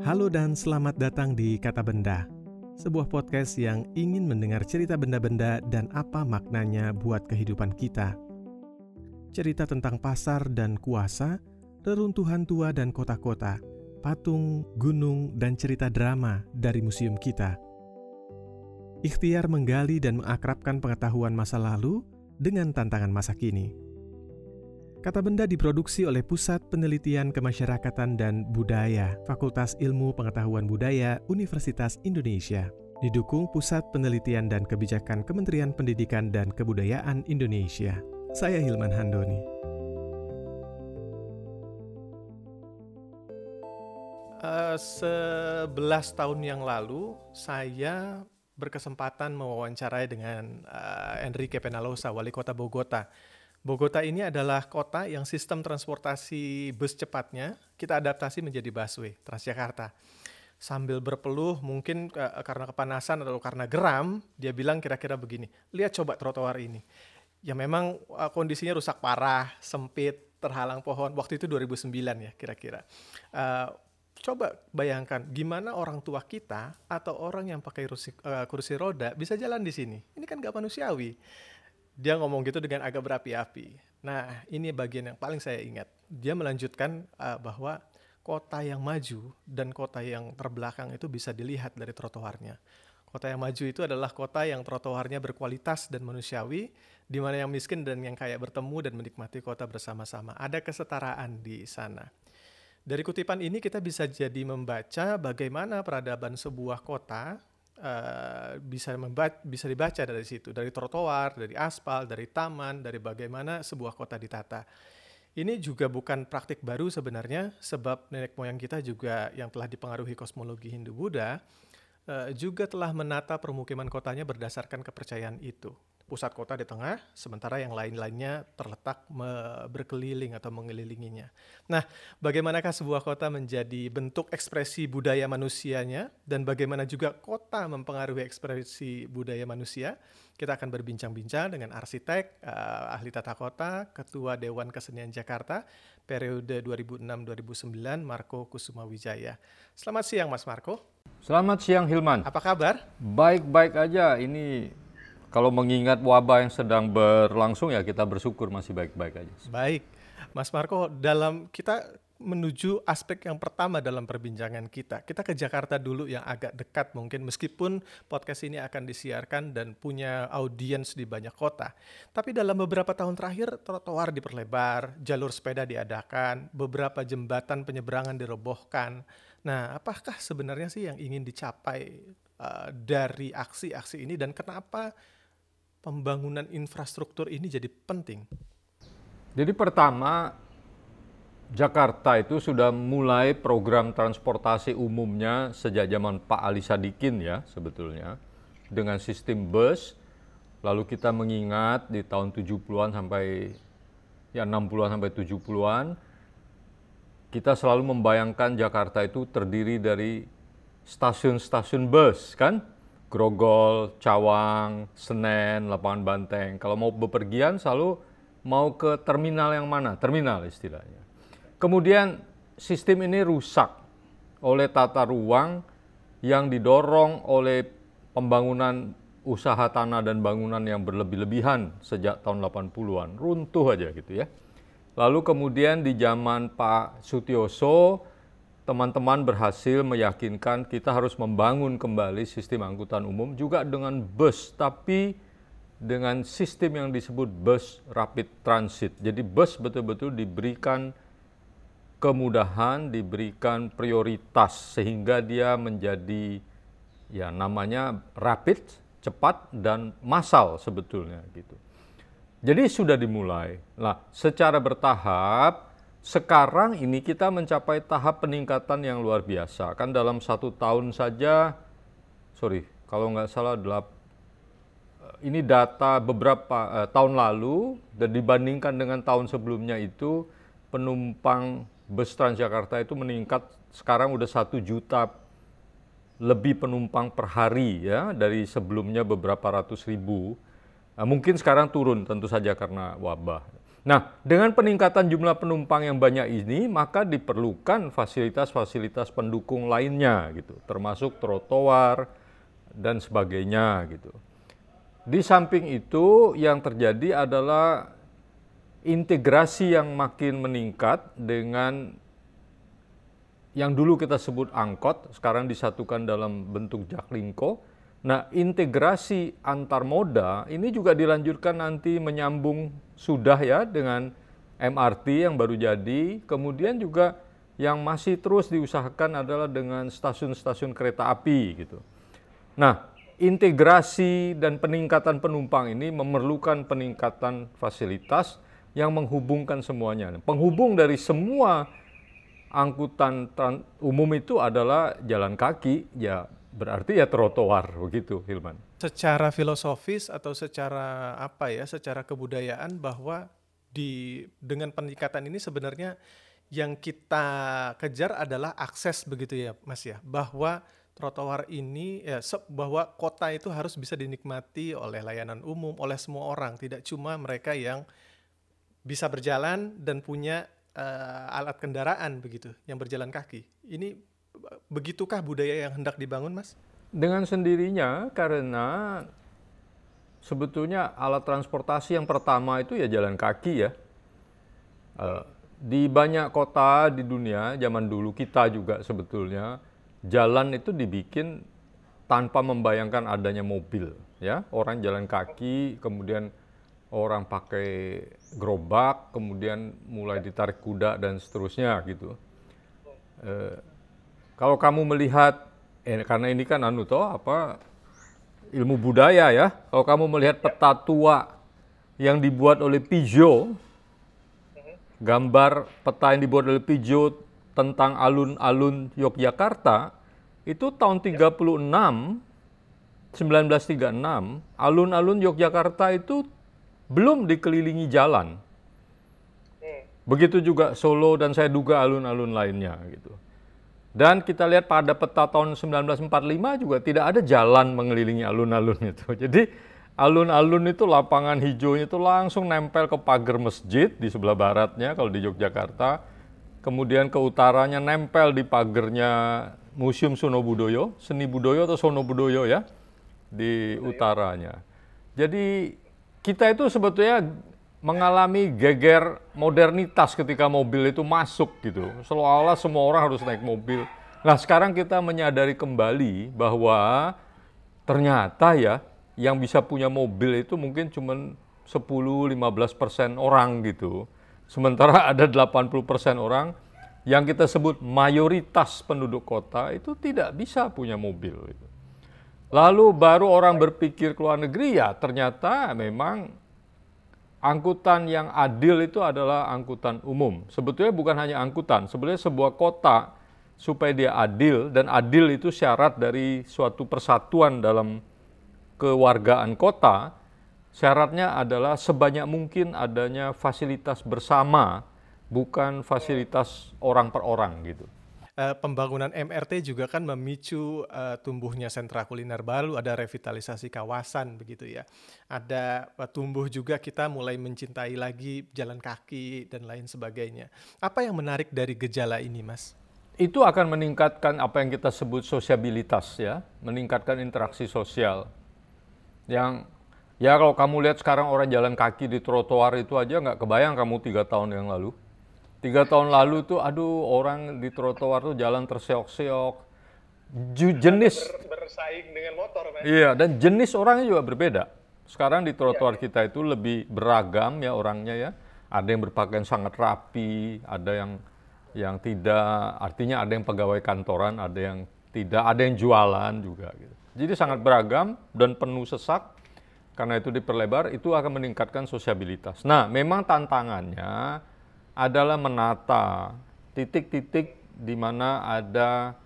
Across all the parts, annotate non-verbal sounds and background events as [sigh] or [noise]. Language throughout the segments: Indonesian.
Halo dan selamat datang di Kata Benda, sebuah podcast yang ingin mendengar cerita benda-benda dan apa maknanya buat kehidupan kita. Cerita tentang pasar dan kuasa, reruntuhan tua dan kota-kota, patung, gunung, dan cerita drama dari museum kita. Ikhtiar menggali dan mengakrabkan pengetahuan masa lalu dengan tantangan masa kini. Kata Benda diproduksi oleh Pusat Penelitian Kemasyarakatan dan Budaya, Fakultas Ilmu Pengetahuan Budaya, Universitas Indonesia. Didukung Pusat Penelitian dan Kebijakan Kementerian Pendidikan dan Kebudayaan Indonesia. Saya Hilman Handoni. Uh, tahun yang lalu, saya berkesempatan mewawancarai dengan uh, Enrique Penalosa, wali kota Bogota. Bogota ini adalah kota yang sistem transportasi bus cepatnya kita adaptasi menjadi busway Transjakarta. Sambil berpeluh mungkin uh, karena kepanasan atau karena geram, dia bilang kira-kira begini, lihat coba trotoar ini. Ya memang uh, kondisinya rusak parah, sempit, terhalang pohon. Waktu itu 2009 ya kira-kira. Uh, coba bayangkan gimana orang tua kita atau orang yang pakai kursi, uh, kursi roda bisa jalan di sini. Ini kan gak manusiawi dia ngomong gitu dengan agak berapi-api. Nah, ini bagian yang paling saya ingat. Dia melanjutkan uh, bahwa kota yang maju dan kota yang terbelakang itu bisa dilihat dari trotoarnya. Kota yang maju itu adalah kota yang trotoarnya berkualitas dan manusiawi, di mana yang miskin dan yang kaya bertemu dan menikmati kota bersama-sama. Ada kesetaraan di sana. Dari kutipan ini kita bisa jadi membaca bagaimana peradaban sebuah kota Uh, bisa membaca, bisa dibaca dari situ, dari trotoar, dari aspal, dari taman, dari bagaimana sebuah kota ditata. Ini juga bukan praktik baru sebenarnya, sebab nenek moyang kita juga yang telah dipengaruhi kosmologi Hindu-Buddha uh, juga telah menata permukiman kotanya berdasarkan kepercayaan itu pusat kota di tengah, sementara yang lain-lainnya terletak berkeliling atau mengelilinginya. Nah, bagaimanakah sebuah kota menjadi bentuk ekspresi budaya manusianya dan bagaimana juga kota mempengaruhi ekspresi budaya manusia? Kita akan berbincang-bincang dengan arsitek, uh, ahli tata kota, ketua Dewan Kesenian Jakarta periode 2006-2009 Marco Kusuma Wijaya. Selamat siang Mas Marco. Selamat siang Hilman. Apa kabar? Baik-baik aja. Ini kalau mengingat wabah yang sedang berlangsung ya kita bersyukur masih baik-baik aja. Baik, Mas Marco, dalam kita menuju aspek yang pertama dalam perbincangan kita. Kita ke Jakarta dulu yang agak dekat mungkin meskipun podcast ini akan disiarkan dan punya audiens di banyak kota. Tapi dalam beberapa tahun terakhir trotoar diperlebar, jalur sepeda diadakan, beberapa jembatan penyeberangan dirobohkan. Nah, apakah sebenarnya sih yang ingin dicapai uh, dari aksi-aksi ini dan kenapa pembangunan infrastruktur ini jadi penting? Jadi pertama, Jakarta itu sudah mulai program transportasi umumnya sejak zaman Pak Ali Sadikin ya sebetulnya dengan sistem bus. Lalu kita mengingat di tahun 70-an sampai ya 60-an sampai 70-an kita selalu membayangkan Jakarta itu terdiri dari stasiun-stasiun bus kan? Grogol, Cawang, Senen, Lapangan Banteng. Kalau mau bepergian selalu mau ke terminal yang mana? Terminal istilahnya. Kemudian sistem ini rusak oleh tata ruang yang didorong oleh pembangunan usaha tanah dan bangunan yang berlebih-lebihan sejak tahun 80-an. Runtuh aja gitu ya. Lalu kemudian di zaman Pak Sutioso teman-teman berhasil meyakinkan kita harus membangun kembali sistem angkutan umum juga dengan bus, tapi dengan sistem yang disebut bus rapid transit. Jadi bus betul-betul diberikan kemudahan, diberikan prioritas sehingga dia menjadi ya namanya rapid, cepat dan massal sebetulnya gitu. Jadi sudah dimulai. Nah, secara bertahap sekarang ini kita mencapai tahap peningkatan yang luar biasa. Kan dalam satu tahun saja, sorry, kalau nggak salah, delap, eh, ini data beberapa eh, tahun lalu dan dibandingkan dengan tahun sebelumnya itu penumpang bus Transjakarta itu meningkat sekarang udah satu juta lebih penumpang per hari ya dari sebelumnya beberapa ratus ribu. Nah, mungkin sekarang turun tentu saja karena wabah. Nah, dengan peningkatan jumlah penumpang yang banyak ini, maka diperlukan fasilitas-fasilitas pendukung lainnya gitu, termasuk trotoar dan sebagainya gitu. Di samping itu yang terjadi adalah integrasi yang makin meningkat dengan yang dulu kita sebut angkot, sekarang disatukan dalam bentuk jaklingko. Nah, integrasi antar moda ini juga dilanjutkan nanti menyambung sudah ya dengan MRT yang baru jadi, kemudian juga yang masih terus diusahakan adalah dengan stasiun-stasiun kereta api gitu. Nah, integrasi dan peningkatan penumpang ini memerlukan peningkatan fasilitas yang menghubungkan semuanya. Penghubung dari semua angkutan umum itu adalah jalan kaki, ya berarti ya trotoar begitu, Hilman. Secara filosofis atau secara apa ya, secara kebudayaan bahwa di dengan peningkatan ini sebenarnya yang kita kejar adalah akses begitu ya, Mas ya, bahwa trotoar ini ya bahwa kota itu harus bisa dinikmati oleh layanan umum oleh semua orang, tidak cuma mereka yang bisa berjalan dan punya uh, alat kendaraan begitu, yang berjalan kaki. Ini begitukah budaya yang hendak dibangun, Mas? Dengan sendirinya karena sebetulnya alat transportasi yang pertama itu ya jalan kaki ya. Eh, di banyak kota di dunia zaman dulu kita juga sebetulnya jalan itu dibikin tanpa membayangkan adanya mobil ya orang jalan kaki kemudian orang pakai gerobak kemudian mulai ditarik kuda dan seterusnya gitu eh, kalau kamu melihat eh, karena ini kan anu toh apa ilmu budaya ya. Kalau kamu melihat peta tua yang dibuat oleh Pijo, gambar peta yang dibuat oleh Pijo tentang alun-alun Yogyakarta itu tahun 36 1936 alun-alun Yogyakarta itu belum dikelilingi jalan. Begitu juga Solo dan saya duga alun-alun lainnya gitu. Dan kita lihat pada peta tahun 1945 juga tidak ada jalan mengelilingi alun-alun itu. [laughs] Jadi alun-alun itu lapangan hijaunya itu langsung nempel ke pagar masjid di sebelah baratnya kalau di Yogyakarta. Kemudian ke utaranya nempel di pagernya Museum Sono Budoyo, Seni Budoyo atau Sono Budoyo ya, di utaranya. Jadi kita itu sebetulnya mengalami geger modernitas ketika mobil itu masuk gitu. Seolah-olah semua orang harus naik mobil. Nah sekarang kita menyadari kembali bahwa ternyata ya yang bisa punya mobil itu mungkin cuma 10-15 persen orang gitu. Sementara [laughs] ada 80 persen orang yang kita sebut mayoritas penduduk kota itu tidak bisa punya mobil. Gitu. Lalu baru orang berpikir ke luar negeri ya ternyata memang angkutan yang adil itu adalah angkutan umum. Sebetulnya bukan hanya angkutan, sebenarnya sebuah kota supaya dia adil dan adil itu syarat dari suatu persatuan dalam kewargaan kota. Syaratnya adalah sebanyak mungkin adanya fasilitas bersama, bukan fasilitas orang per orang gitu uh, pembangunan MRT juga kan memicu uh, tumbuhnya sentra kuliner baru, ada revitalisasi kawasan begitu ya. Ada uh, tumbuh juga kita mulai mencintai lagi jalan kaki dan lain sebagainya. Apa yang menarik dari gejala ini, Mas? Itu akan meningkatkan apa yang kita sebut sosiabilitas ya, meningkatkan interaksi sosial. Yang ya kalau kamu lihat sekarang orang jalan kaki di trotoar itu aja nggak kebayang kamu tiga tahun yang lalu Tiga tahun lalu tuh, aduh orang di trotoar tuh jalan terseok-seok. Jenis bersaing dengan motor, kan? Iya, dan jenis orangnya juga berbeda. Sekarang di trotoar ya, kita itu lebih beragam ya orangnya ya. Ada yang berpakaian sangat rapi, ada yang yang tidak, artinya ada yang pegawai kantoran, ada yang tidak, ada yang jualan juga. Gitu. Jadi sangat beragam dan penuh sesak. Karena itu diperlebar, itu akan meningkatkan sosiabilitas. Nah, memang tantangannya adalah menata titik-titik di mana ada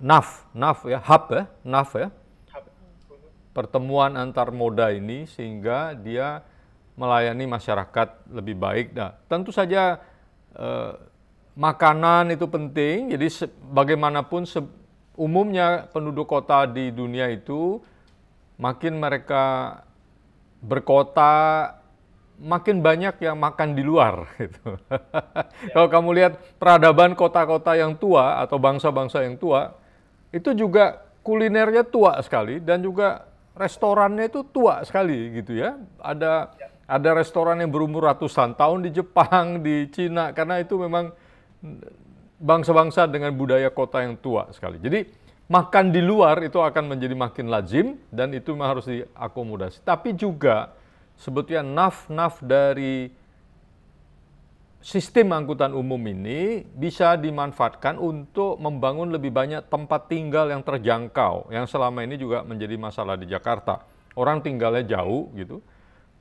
naf, naf ya, hub ya, naf ya, pertemuan antar moda ini sehingga dia melayani masyarakat lebih baik. Nah, tentu saja eh, makanan itu penting. Jadi se bagaimanapun se umumnya penduduk kota di dunia itu makin mereka berkota makin banyak yang makan di luar. [laughs] Gitu. Kalau kamu lihat peradaban kota-kota yang tua atau bangsa-bangsa yang tua, itu juga kulinernya tua sekali dan juga restorannya itu tua sekali gitu ya. Ada ada restoran yang berumur ratusan tahun di Jepang, di Cina karena itu memang bangsa-bangsa dengan budaya kota yang tua sekali. Jadi makan di luar itu akan menjadi makin lazim dan itu harus diakomodasi. Tapi juga sebetulnya naf-naf dari sistem angkutan umum ini bisa dimanfaatkan untuk membangun lebih banyak tempat tinggal yang terjangkau, yang selama ini juga menjadi masalah di Jakarta. Orang tinggalnya jauh gitu,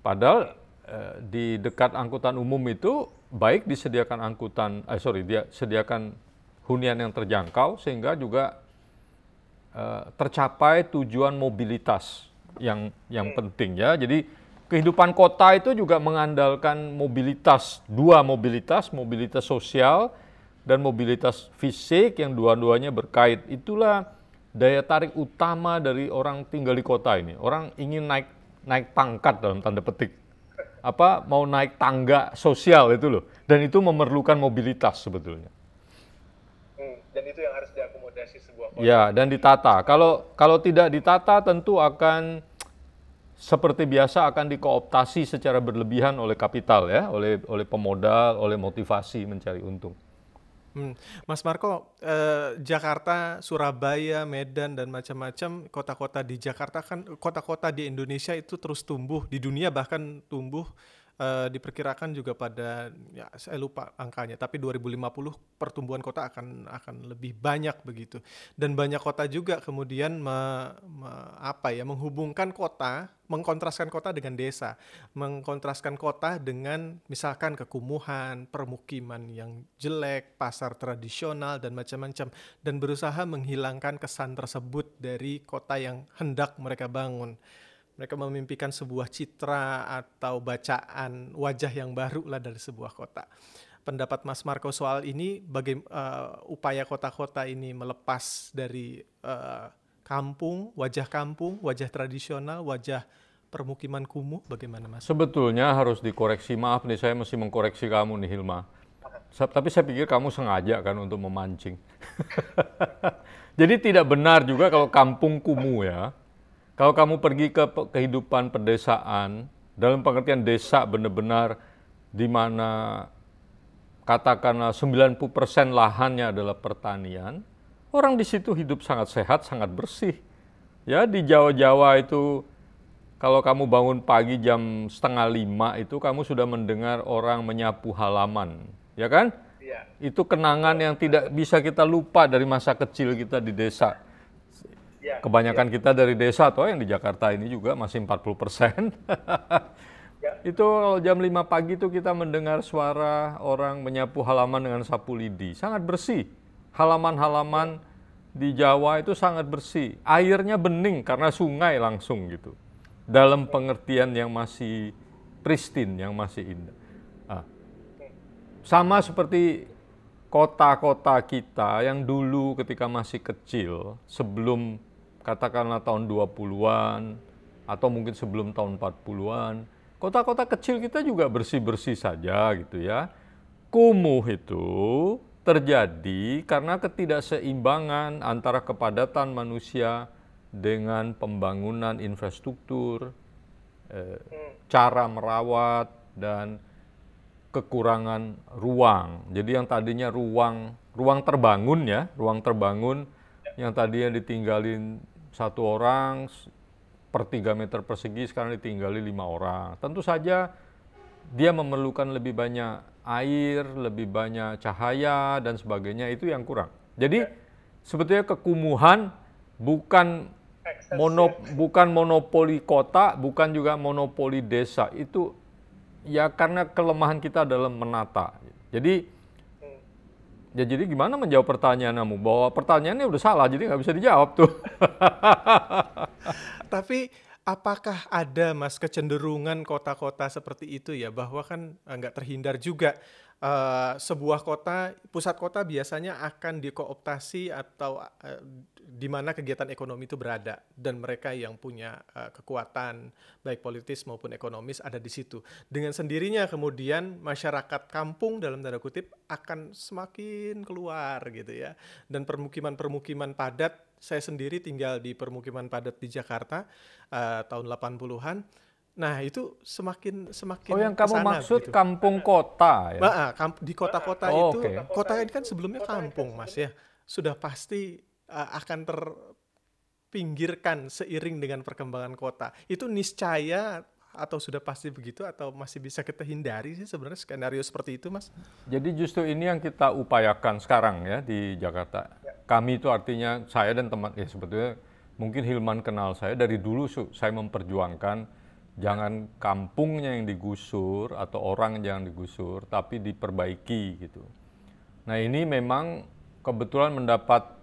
padahal eh, di dekat angkutan umum itu baik disediakan angkutan, eh sorry, dia sediakan hunian yang terjangkau sehingga juga eh, tercapai tujuan mobilitas yang yang penting ya. Jadi kehidupan kota itu juga mengandalkan mobilitas, dua mobilitas, mobilitas sosial dan mobilitas fisik yang dua-duanya berkait. Itulah daya tarik utama dari orang tinggal di kota ini. Orang ingin naik naik pangkat dalam tanda petik. Apa mau naik tangga sosial itu loh. Dan itu memerlukan mobilitas sebetulnya. Hmm, dan itu yang harus diakomodasi sebuah kota. Ya, dan ditata. Kalau kalau tidak ditata tentu akan seperti biasa akan dikooptasi secara berlebihan oleh kapital ya, oleh oleh pemodal, oleh motivasi mencari untung. Hmm. Mas Marco, eh, Jakarta, Surabaya, Medan dan macam-macam kota-kota di Jakarta kan kota-kota di Indonesia itu terus tumbuh di dunia bahkan tumbuh uh, diperkirakan juga pada ya saya lupa angkanya tapi 2050 pertumbuhan kota akan akan lebih banyak begitu. Dan banyak kota juga kemudian me, me, apa ya menghubungkan kota mengkontraskan kota dengan desa mengkontraskan kota dengan misalkan kekumuhan permukiman yang jelek pasar tradisional dan macam-macam dan berusaha menghilangkan kesan tersebut dari kota yang hendak mereka bangun mereka memimpikan sebuah citra atau bacaan wajah yang baru lah dari sebuah kota. Pendapat Mas Marco soal ini, bagaimana uh, eh, upaya kota-kota ini melepas dari uh, kampung, wajah kampung, wajah tradisional, wajah permukiman kumuh, bagaimana Mas? Sebetulnya harus dikoreksi. Maaf nih, saya mesti mengkoreksi kamu nih Hilma. Tapi saya pikir kamu sengaja kan untuk memancing. [laughs] Jadi tidak benar juga kalau kampung kumuh ya kalau kamu pergi ke kehidupan pedesaan, dalam pengertian desa benar-benar di mana katakanlah 90% lahannya adalah pertanian, orang di situ hidup sangat sehat, sangat bersih. Ya, di Jawa-Jawa itu kalau kamu bangun pagi jam setengah lima itu kamu sudah mendengar orang menyapu halaman, ya kan? Ya. Itu kenangan yang tidak bisa kita lupa dari masa kecil kita di desa. Ya, Kebanyakan ya. kita dari desa atau yang di Jakarta ini juga masih 40 persen. ya. [laughs] Itu kalau jam 5 pagi itu kita mendengar suara orang menyapu halaman dengan sapu lidi. Sangat bersih. Halaman-halaman di Jawa itu sangat bersih. Airnya bening karena sungai langsung gitu. Dalam pengertian yang masih pristine, yang masih indah. Nah, sama seperti kota-kota kita yang dulu ketika masih kecil, sebelum katakanlah tahun 20-an atau mungkin sebelum tahun 40-an, kota-kota kecil kita juga bersih-bersih saja gitu ya. Kumuh itu terjadi karena ketidakseimbangan antara kepadatan manusia dengan pembangunan infrastruktur, eh, cara merawat dan kekurangan ruang. Jadi yang tadinya ruang ruang terbangun ya, ruang terbangun yang tadinya ditinggalin satu orang per tiga meter persegi sekarang ditinggali lima orang. Tentu saja dia memerlukan lebih banyak air, lebih banyak cahaya dan sebagainya itu yang kurang. Jadi sebetulnya kekumuhan bukan mono, bukan monopoli kota, bukan juga monopoli desa. Itu ya karena kelemahan kita dalam menata. Jadi Ya jadi gimana menjawab pertanyaanmu? Bahwa pertanyaannya udah salah, jadi nggak bisa dijawab tuh. [laughs] Tapi apakah ada mas kecenderungan kota-kota seperti itu ya? Bahwa kan eh, nggak terhindar juga uh, sebuah kota, pusat kota biasanya akan dikooptasi atau uh, di mana kegiatan ekonomi itu berada dan mereka yang punya uh, kekuatan baik politis maupun ekonomis ada di situ. Dengan sendirinya kemudian masyarakat kampung dalam tanda kutip akan semakin keluar gitu ya. Dan permukiman-permukiman padat saya sendiri tinggal di permukiman padat di Jakarta uh, tahun 80-an Nah itu semakin semakin Oh yang kamu maksud gitu. kampung kota ya? Nah, kamp di kota-kota oh, itu, okay. kota ini kan sebelumnya kampung mas ya, sudah pasti uh, akan terpinggirkan seiring dengan perkembangan kota. Itu niscaya atau sudah pasti begitu atau masih bisa kita hindari sih sebenarnya skenario seperti itu mas? Jadi justru ini yang kita upayakan sekarang ya di Jakarta. Kami itu artinya saya dan teman ya sebetulnya mungkin Hilman kenal saya dari dulu saya memperjuangkan jangan kampungnya yang digusur atau orang yang digusur, tapi diperbaiki gitu. Nah ini memang kebetulan mendapat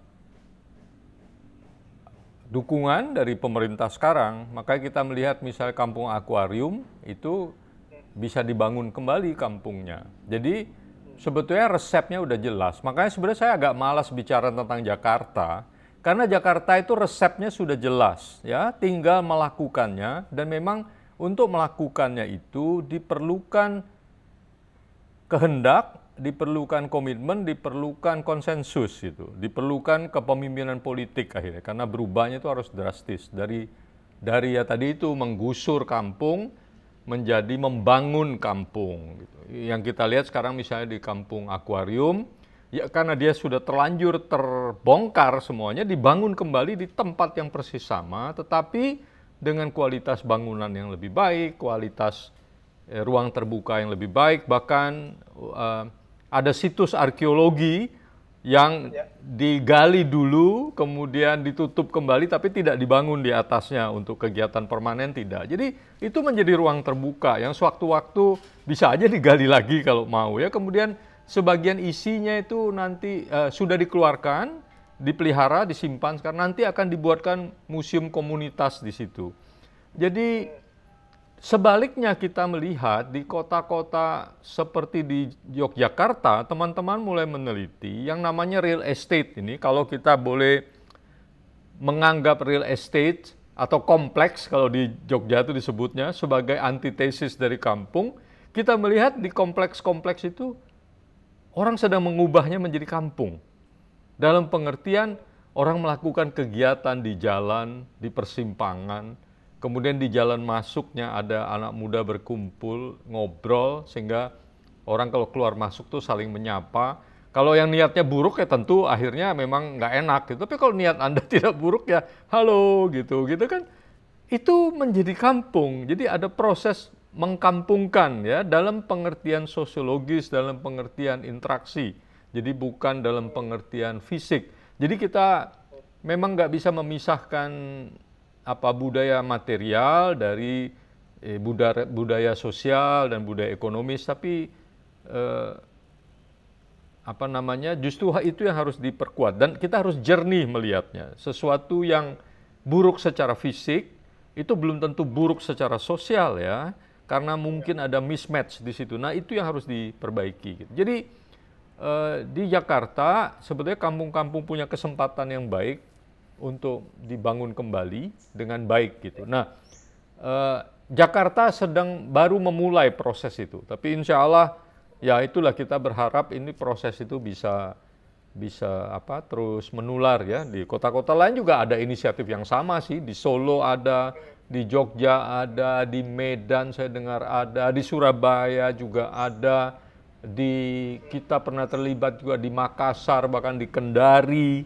dukungan dari pemerintah sekarang, maka kita melihat misalnya kampung akuarium itu bisa dibangun kembali kampungnya. Jadi sebetulnya resepnya udah jelas. Makanya sebenarnya saya agak malas bicara tentang Jakarta, karena Jakarta itu resepnya sudah jelas, ya, tinggal melakukannya dan memang untuk melakukannya itu diperlukan kehendak, diperlukan komitmen, diperlukan konsensus itu, diperlukan kepemimpinan politik akhirnya karena berubahnya itu harus drastis dari dari ya tadi itu menggusur kampung menjadi membangun kampung gitu. Yang kita lihat sekarang misalnya di kampung akuarium ya karena dia sudah terlanjur terbongkar semuanya dibangun kembali di tempat yang persis sama tetapi dengan kualitas bangunan yang lebih baik, kualitas eh, ruang terbuka yang lebih baik, bahkan uh, ada situs arkeologi yang ya. digali dulu, kemudian ditutup kembali, tapi tidak dibangun di atasnya untuk kegiatan permanen tidak. Jadi itu menjadi ruang terbuka yang sewaktu-waktu bisa aja digali lagi kalau mau ya. Kemudian sebagian isinya itu nanti uh, sudah dikeluarkan, dipelihara, disimpan sekarang nanti akan dibuatkan museum komunitas di situ. Jadi sebaliknya kita melihat di kota-kota seperti di Yogyakarta, teman-teman mulai meneliti yang namanya real estate ini. Kalau kita boleh menganggap real estate atau kompleks kalau di Jogja itu disebutnya sebagai antitesis dari kampung, kita melihat di kompleks-kompleks itu orang sedang mengubahnya menjadi kampung. Dalam pengertian orang melakukan kegiatan di jalan, di persimpangan, kemudian di jalan masuknya ada anak muda berkumpul, ngobrol, sehingga orang kalau keluar masuk tuh saling menyapa. Kalau yang niatnya buruk ya tentu akhirnya memang nggak enak gitu. Tapi kalau niat Anda [laughs] tidak buruk ya halo gitu, gitu kan. Itu menjadi kampung. Jadi ada proses mengkampungkan ya dalam pengertian sosiologis, dalam pengertian interaksi. Jadi bukan dalam pengertian fisik. Jadi kita memang nggak bisa memisahkan apa budaya material dari eh, budaya, budaya sosial dan budaya ekonomis, tapi eh, apa namanya justru itu yang harus diperkuat dan kita harus jernih melihatnya. Sesuatu yang buruk secara fisik itu belum tentu buruk secara sosial ya, karena mungkin ada mismatch di situ. Nah itu yang harus diperbaiki. Gitu. Jadi Eh, di Jakarta sebetulnya kampung-kampung punya kesempatan yang baik untuk dibangun kembali dengan baik gitu. Nah, eh, Jakarta sedang baru memulai proses itu, tapi insya Allah ya itulah kita berharap ini proses itu bisa bisa apa terus menular ya. Di kota-kota lain juga ada inisiatif yang sama sih. Di Solo ada di Jogja ada di Medan saya dengar ada di Surabaya juga ada di kita pernah terlibat juga di Makassar bahkan di Kendari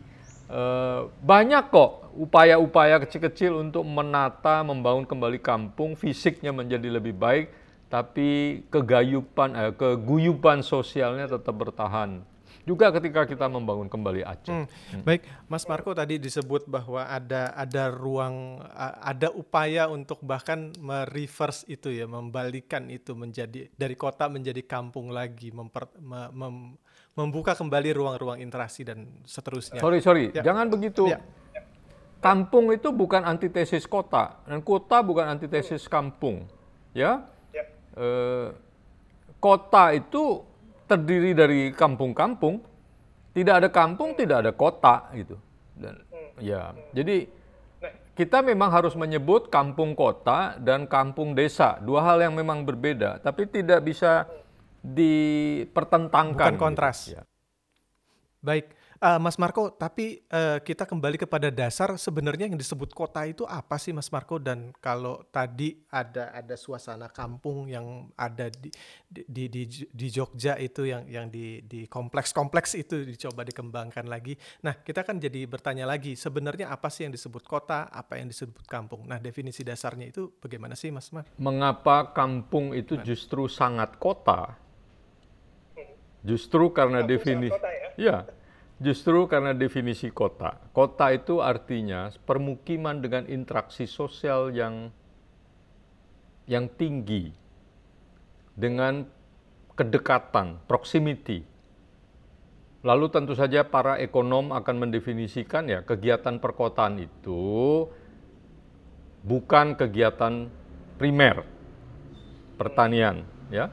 banyak kok upaya-upaya kecil-kecil untuk menata membangun kembali kampung fisiknya menjadi lebih baik tapi kegayupan eh, keguyuban sosialnya tetap bertahan juga ketika kita membangun kembali Aceh. Hmm. Hmm. Baik, Mas Marco tadi disebut bahwa ada ada ruang ada upaya untuk bahkan mereverse itu ya, membalikan itu menjadi dari kota menjadi kampung lagi, memper, mem, mem, membuka kembali ruang-ruang interaksi dan seterusnya. Sorry, sorry, ya. jangan begitu. Ya. Kampung itu bukan antitesis kota dan kota bukan antitesis kampung, ya. ya. E, kota itu terdiri dari kampung-kampung, tidak ada kampung, tidak ada kota gitu. Dan Ya, jadi kita memang harus menyebut kampung kota dan kampung desa, dua hal yang memang berbeda, tapi tidak bisa dipertentangkan. Bukan kontras. Gitu. Ya. Baik, uh, Mas Marco. Tapi uh, kita kembali kepada dasar sebenarnya yang disebut kota itu apa sih, Mas Marco? Dan kalau tadi ada ada suasana kampung yang ada di di di, di Jogja itu yang yang di di kompleks-kompleks itu dicoba dikembangkan lagi. Nah, kita kan jadi bertanya lagi, sebenarnya apa sih yang disebut kota, apa yang disebut kampung? Nah, definisi dasarnya itu bagaimana sih, Mas Mar? Mengapa kampung itu justru sangat kota? Justru karena definisi, ya? ya, Justru karena definisi kota. Kota itu artinya permukiman dengan interaksi sosial yang yang tinggi dengan kedekatan, proximity. Lalu tentu saja para ekonom akan mendefinisikan ya kegiatan perkotaan itu bukan kegiatan primer pertanian ya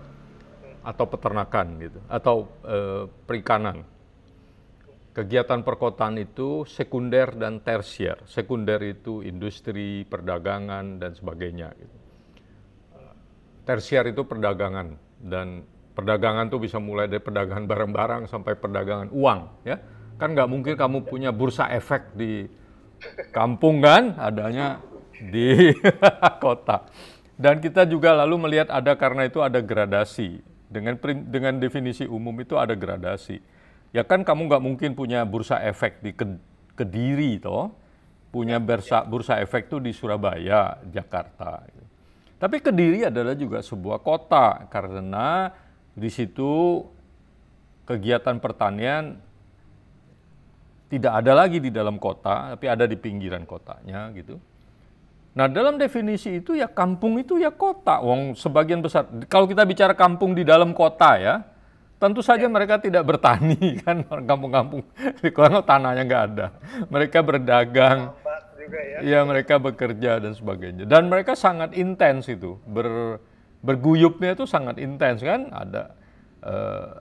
atau peternakan gitu atau e, perikanan kegiatan perkotaan itu sekunder dan tersier. Sekunder itu industri, perdagangan, dan sebagainya. Gitu. Tersier itu perdagangan, dan perdagangan itu bisa mulai dari perdagangan barang-barang sampai perdagangan uang. ya Kan nggak mungkin kamu punya bursa efek di kampung kan, adanya di [laughs] kota. Dan kita juga lalu melihat ada karena itu ada gradasi. Dengan dengan definisi umum itu ada gradasi Ya kan kamu nggak mungkin punya bursa efek di Kediri toh, punya bursa bursa efek tuh di Surabaya, Jakarta. Tapi Kediri adalah juga sebuah kota karena di situ kegiatan pertanian tidak ada lagi di dalam kota, tapi ada di pinggiran kotanya gitu. Nah dalam definisi itu ya kampung itu ya kota. Wong sebagian besar kalau kita bicara kampung di dalam kota ya, Tentu saja mereka tidak bertani [laughs] kan kampung-kampung di kono tanahnya nggak ada. Mereka berdagang, ya. ya mereka bekerja dan sebagainya. Dan mereka sangat intens itu ber, berguyupnya itu sangat intens kan. Ada uh,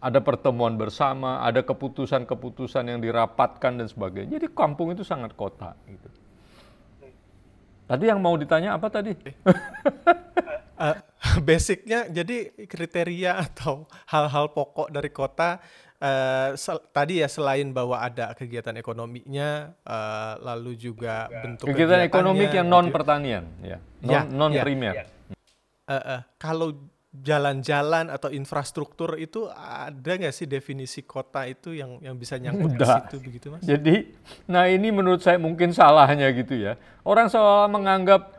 ada pertemuan bersama, ada keputusan-keputusan yang dirapatkan dan sebagainya. Jadi kampung itu sangat kota. Gitu. Tadi yang mau ditanya apa tadi? uh, basicnya jadi kriteria atau hal-hal pokok dari kota uh, tadi ya selain bahwa ada kegiatan ekonominya uh, lalu juga bentuk kegiatan ekonomi yang non pertanian ya. Non, ya, non primer. Ya. uh, uh, kalau jalan-jalan atau infrastruktur itu ada nggak sih definisi kota itu yang yang bisa nyangkut ke situ begitu mas? Jadi, nah ini menurut saya mungkin salahnya gitu ya. Orang seolah menganggap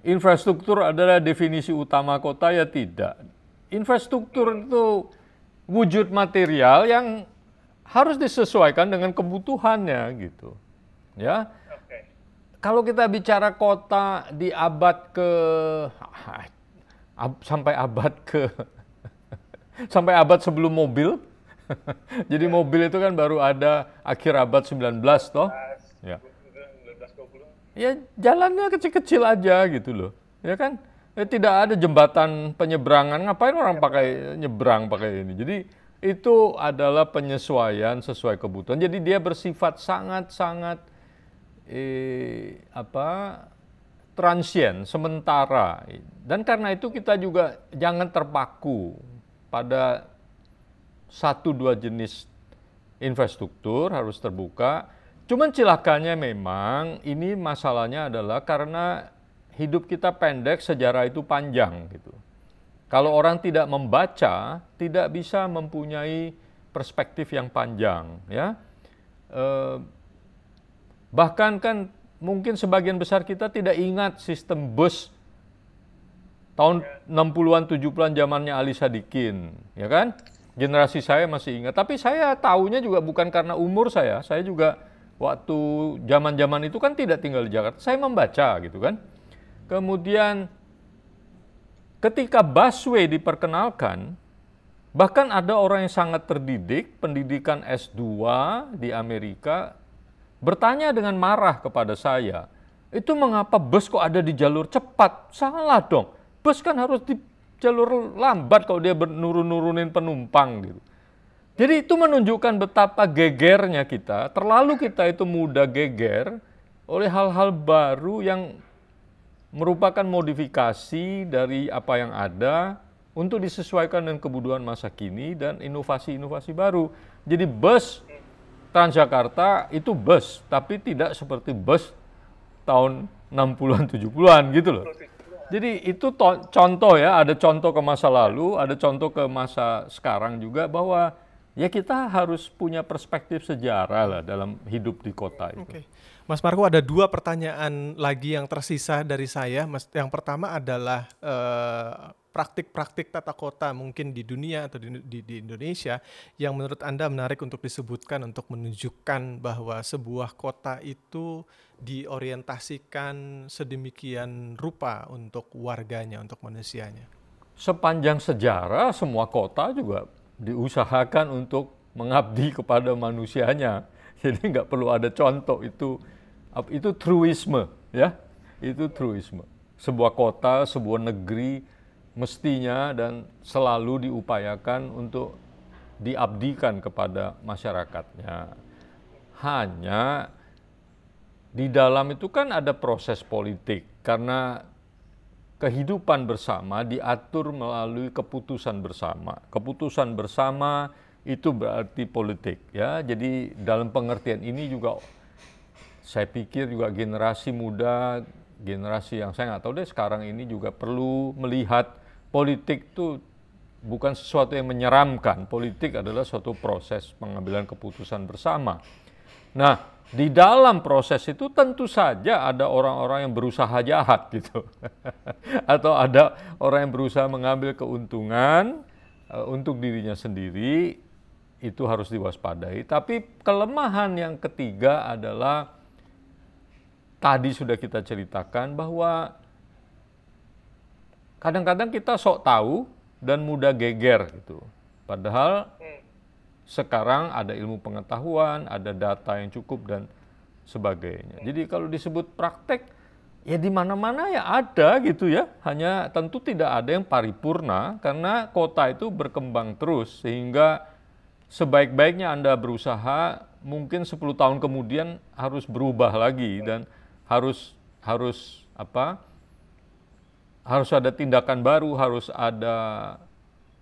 infrastruktur adalah definisi utama kota ya tidak. Infrastruktur itu wujud material yang harus disesuaikan dengan kebutuhannya gitu. Ya. Kalau kita bicara kota di abad ke ab, sampai abad ke [laughs] sampai abad sebelum mobil. [laughs] Jadi mobil itu kan baru ada akhir abad 19 toh. Ya. ya jalannya kecil-kecil aja gitu loh. Ya kan? Ya, tidak ada jembatan penyeberangan. Ngapain orang pakai nyebrang pakai ini? Jadi itu adalah penyesuaian sesuai kebutuhan. Jadi dia bersifat sangat-sangat eh, apa transien sementara dan karena itu kita juga jangan terpaku pada satu dua jenis infrastruktur harus terbuka Cuman cilakanya memang ini masalahnya adalah karena hidup kita pendek, sejarah itu panjang gitu. Kalau orang tidak membaca, tidak bisa mempunyai perspektif yang panjang, ya. Eh, bahkan kan mungkin sebagian besar kita tidak ingat sistem bus tahun 60-an 70-an zamannya Ali Sadikin, ya kan? Generasi saya masih ingat, tapi saya tahunya juga bukan karena umur saya, saya juga waktu zaman-zaman itu kan tidak tinggal di Jakarta, saya membaca gitu kan. Kemudian ketika busway diperkenalkan, bahkan ada orang yang sangat terdidik, pendidikan S2 di Amerika, bertanya dengan marah kepada saya, itu mengapa bus kok ada di jalur cepat? Salah dong, bus kan harus di jalur lambat kalau dia nurun-nurunin penumpang gitu. Jadi itu menunjukkan betapa gegernya kita, terlalu kita itu mudah geger oleh hal-hal baru yang merupakan modifikasi dari apa yang ada untuk disesuaikan dengan kebutuhan masa kini dan inovasi-inovasi baru. Jadi bus Transjakarta itu bus, tapi tidak seperti bus tahun 60-an 70-an gitu loh. Jadi itu contoh ya, ada contoh ke masa lalu, ada contoh ke masa sekarang juga bahwa ya kita harus punya perspektif sejarah lah dalam hidup di kota itu. Okay. Mas Marco ada dua pertanyaan lagi yang tersisa dari saya. Mas, yang pertama adalah uh, praktik-praktik tata kota mungkin di dunia atau di, di, di Indonesia yang menurut anda menarik untuk disebutkan untuk menunjukkan bahwa sebuah kota itu diorientasikan sedemikian rupa untuk warganya, untuk manusianya? Sepanjang sejarah, semua kota juga diusahakan untuk mengabdi [laughs] kepada manusianya. [laughs] Jadi nggak perlu ada contoh itu itu truisme ya itu truisme sebuah kota sebuah negeri mestinya dan selalu diupayakan untuk diabdikan kepada masyarakatnya hanya di dalam itu kan ada proses politik karena kehidupan bersama diatur melalui keputusan bersama. Keputusan bersama itu berarti politik ya. Jadi dalam pengertian ini juga saya pikir juga generasi muda, generasi yang saya nggak tahu deh sekarang ini juga perlu melihat politik itu bukan sesuatu yang menyeramkan. Politik adalah suatu proses pengambilan keputusan bersama. Nah, di dalam proses itu tentu saja ada orang-orang yang berusaha jahat gitu. [laughs] Atau ada orang yang berusaha mengambil keuntungan uh, untuk dirinya sendiri itu harus diwaspadai. Tapi kelemahan yang ketiga adalah tadi sudah kita ceritakan bahwa kadang-kadang kita sok tahu dan mudah geger gitu. Padahal hmm sekarang ada ilmu pengetahuan, ada data yang cukup dan sebagainya. Jadi kalau disebut praktek, ya di mana-mana ya ada gitu ya. Hanya tentu tidak ada yang paripurna karena kota itu berkembang terus sehingga sebaik-baiknya Anda berusaha mungkin 10 tahun kemudian harus berubah lagi dan harus harus apa? Harus ada tindakan baru, harus ada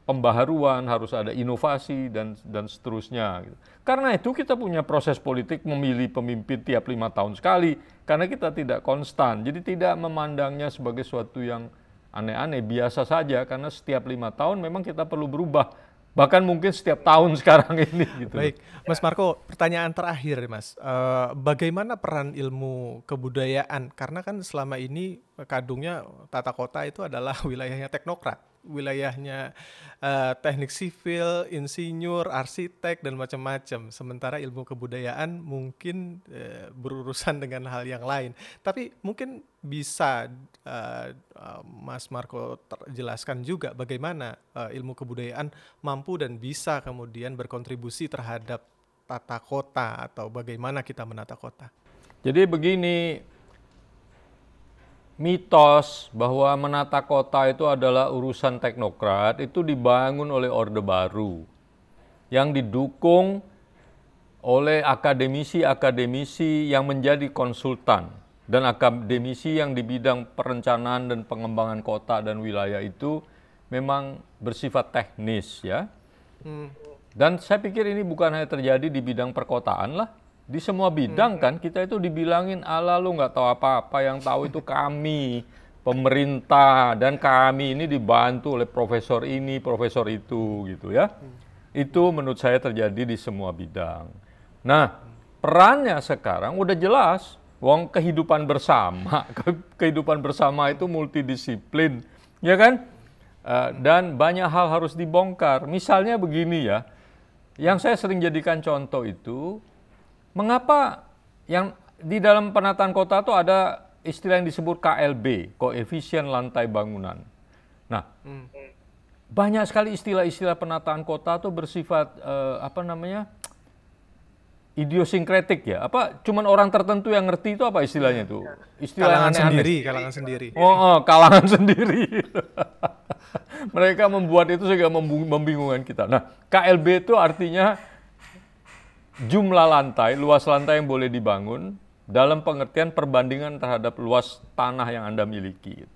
pembaharuan, harus ada inovasi dan dan seterusnya. Gitu. Karena itu kita punya proses politik memilih pemimpin tiap lima tahun sekali, karena kita tidak konstan. Jadi tidak memandangnya sebagai suatu yang aneh-aneh, biasa saja, karena setiap lima tahun memang kita perlu berubah. Bahkan mungkin setiap tahun [laughs] sekarang ini. Gitu. Baik, Mas Marco, pertanyaan terakhir, Mas. Uh, bagaimana peran ilmu kebudayaan? Karena kan selama ini kadungnya tata kota itu adalah [laughs] wilayahnya teknokrat wilayahnya uh, teknik sipil, insinyur, arsitek dan macam-macam. Sementara ilmu kebudayaan mungkin uh, berurusan [laughs] dengan hal yang lain. Tapi mungkin bisa uh, uh, Mas Marco jelaskan juga bagaimana uh, ilmu kebudayaan mampu dan bisa kemudian berkontribusi terhadap tata kota atau bagaimana kita menata kota. Jadi begini, mitos bahwa menata kota itu adalah urusan teknokrat itu dibangun oleh Orde Baru yang didukung oleh akademisi-akademisi yang menjadi konsultan dan akademisi yang di bidang perencanaan dan pengembangan kota dan wilayah itu memang bersifat teknis ya. Hmm. Dan saya pikir ini bukan hanya terjadi di bidang perkotaan lah, di semua bidang hmm. kan kita itu dibilangin ala lu nggak tahu apa-apa. Yang tahu itu kami pemerintah. Dan kami ini dibantu oleh profesor ini profesor itu gitu ya. Hmm. itu menurut saya terjadi di semua bidang. Nah perannya sekarang udah jelas. Wong kehidupan bersama [laughs] kehidupan bersama itu multidisiplin ya kan? Uh, dan banyak hal harus dibongkar. Misalnya begini ya yang saya sering jadikan contoh itu Mengapa yang di dalam penataan kota itu ada istilah yang disebut KLB, koefisien lantai bangunan. Nah, hmm. banyak sekali istilah-istilah penataan kota itu bersifat uh, apa namanya? idiosinkretik ya. Apa cuman orang tertentu yang ngerti itu apa istilahnya itu? Istilah kalangan aneh -aneh. sendiri, kalangan sendiri. Oh, oh kalangan [laughs] sendiri. mereka membuat itu sehingga membingungkan kita. Nah, KLB itu artinya jumlah lantai, luas lantai yang boleh dibangun dalam pengertian perbandingan terhadap luas tanah yang Anda miliki.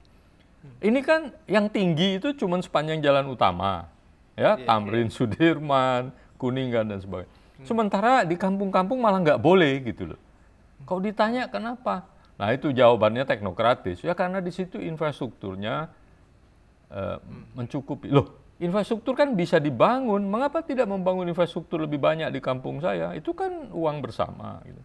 Ini kan yang tinggi itu cuma sepanjang jalan utama, ya, yeah, Tamrin, yeah. Sudirman, Kuningan dan sebagainya. Hmm. Sementara di kampung-kampung malah nggak boleh gitu loh. Kau ditanya kenapa? Nah itu jawabannya teknokratis. Ya karena di situ infrastrukturnya uh, mencukupi. Loh, infrastruktur kan bisa dibangun. Mengapa tidak membangun infrastruktur lebih banyak di kampung saya? Itu kan uang bersama. Gitu.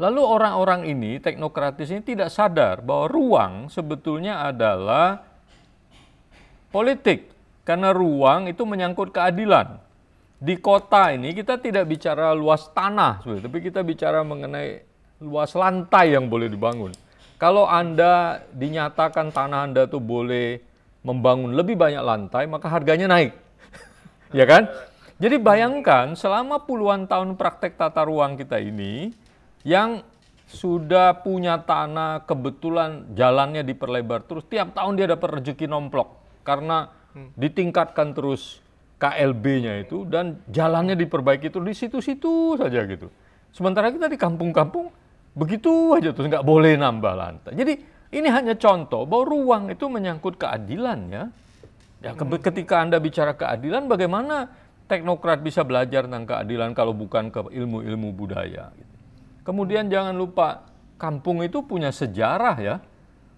Lalu orang-orang ini, teknokratis ini tidak sadar bahwa ruang sebetulnya adalah politik. Karena ruang itu menyangkut keadilan. Di kota ini kita tidak bicara luas tanah, tapi kita bicara mengenai luas lantai yang boleh dibangun. Kalau Anda dinyatakan tanah Anda itu boleh membangun lebih banyak lantai, maka harganya naik. [laughs] ya kan? Jadi bayangkan selama puluhan tahun praktek tata ruang kita ini, yang sudah punya tanah, kebetulan jalannya diperlebar terus, tiap tahun dia dapat rezeki nomplok karena hmm. ditingkatkan terus KLB-nya itu dan jalannya diperbaiki itu di situ-situ saja gitu. Sementara kita di kampung-kampung begitu aja terus nggak boleh nambah lantai. Jadi ini hanya contoh bahwa ruang itu menyangkut keadilan ya. Ya hmm. ketika Anda bicara keadilan bagaimana teknokrat bisa belajar tentang keadilan kalau bukan ke ilmu-ilmu budaya gitu. Kemudian jangan lupa kampung itu punya sejarah ya.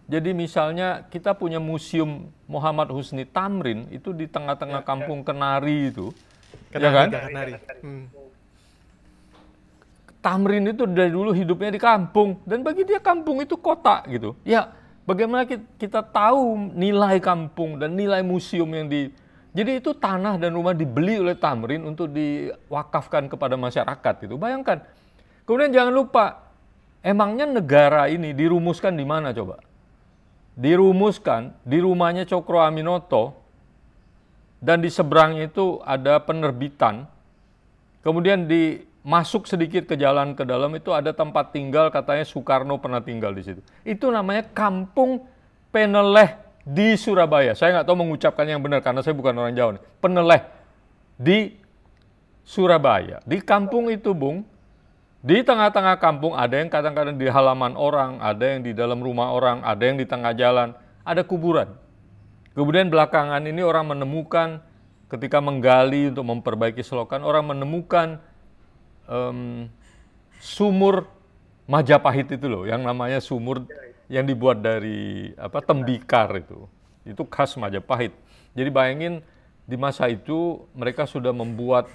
Jadi misalnya kita punya museum Muhammad Husni Tamrin itu di tengah-tengah ya, kampung ya. Kenari itu. Kenari, ya kan? Kenari. Hmm. Tamrin itu dari dulu hidupnya di kampung dan bagi dia kampung itu kota gitu. Ya, bagaimana kita tahu nilai kampung dan nilai museum yang di jadi itu tanah dan rumah dibeli oleh Tamrin untuk diwakafkan kepada masyarakat itu. Bayangkan Kemudian jangan lupa, emangnya negara ini dirumuskan di mana coba? Dirumuskan di rumahnya Cokro Aminoto, dan di seberangnya itu ada penerbitan. Kemudian di masuk sedikit ke jalan ke dalam itu ada tempat tinggal katanya Soekarno pernah tinggal di situ. Itu namanya Kampung Peneleh di Surabaya. Saya nggak tahu mengucapkan yang benar karena saya bukan orang Jawa. Nih. Peneleh di Surabaya. Di kampung itu, Bung, di tengah-tengah kampung ada yang kadang-kadang di halaman orang, ada yang di dalam rumah orang, ada yang di tengah jalan, ada kuburan. Kemudian belakangan ini orang menemukan ketika menggali untuk memperbaiki selokan, orang menemukan um, sumur Majapahit itu loh, yang namanya sumur yang dibuat dari apa tembikar itu. Itu khas Majapahit. Jadi bayangin di masa itu mereka sudah membuat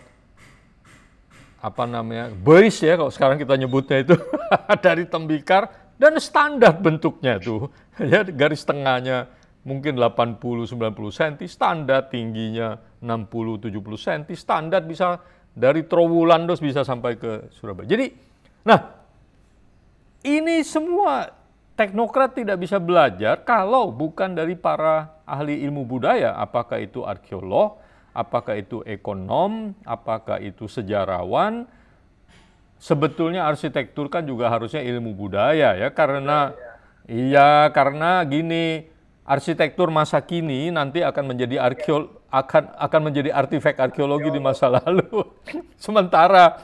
apa namanya boys ya kalau sekarang kita nyebutnya itu [laughs] dari tembikar dan standar bentuknya tuh [laughs] ya garis tengahnya mungkin 80 90 cm standar tingginya 60 70 cm standar bisa dari Trowulan terus bisa sampai ke Surabaya. Jadi nah ini semua teknokrat tidak bisa belajar kalau bukan dari para ahli ilmu budaya apakah itu arkeolog apakah itu ekonom, apakah itu sejarawan. Sebetulnya arsitektur kan juga harusnya ilmu budaya ya karena ya, ya. karena gini arsitektur masa kini nanti akan menjadi arkeol akan akan menjadi artefak arkeologi di masa [laughs] lalu. Sementara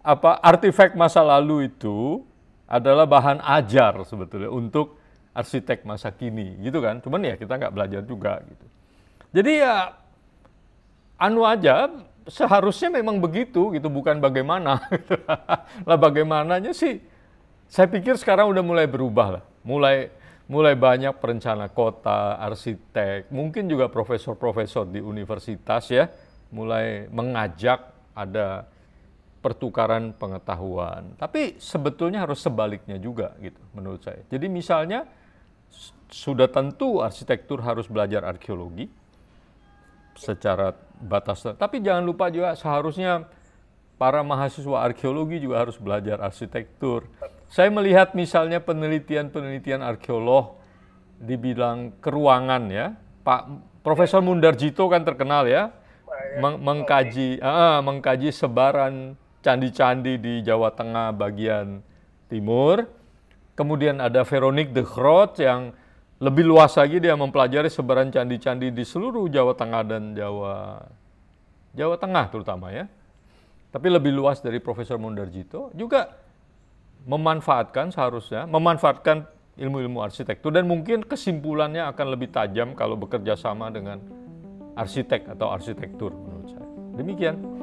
apa artefak masa lalu itu adalah bahan ajar sebetulnya untuk arsitek masa kini gitu kan. Cuman ya kita nggak belajar juga gitu. Jadi ya anu aja seharusnya memang begitu gitu bukan bagaimana [laughs] lah bagaimananya sih saya pikir sekarang udah mulai berubah lah mulai mulai banyak perencana kota arsitek mungkin juga profesor-profesor di universitas ya mulai mengajak ada pertukaran pengetahuan tapi sebetulnya harus sebaliknya juga gitu menurut saya jadi misalnya sudah tentu arsitektur harus belajar arkeologi secara batas. Tapi jangan lupa juga seharusnya para mahasiswa arkeologi juga harus belajar arsitektur. Saya melihat misalnya penelitian-penelitian arkeolog di bidang keruangan ya. Pak Profesor Mundarjito kan terkenal ya meng mengkaji uh, mengkaji sebaran candi-candi di Jawa Tengah bagian timur. Kemudian ada Veronique de Groot yang lebih luas lagi dia mempelajari sebaran candi-candi di seluruh Jawa Tengah dan Jawa Jawa Tengah terutama ya. Tapi lebih luas dari Profesor Mundarjito juga memanfaatkan seharusnya memanfaatkan ilmu-ilmu arsitektur dan mungkin kesimpulannya akan lebih tajam kalau bekerja sama dengan arsitek atau arsitektur menurut saya. Demikian.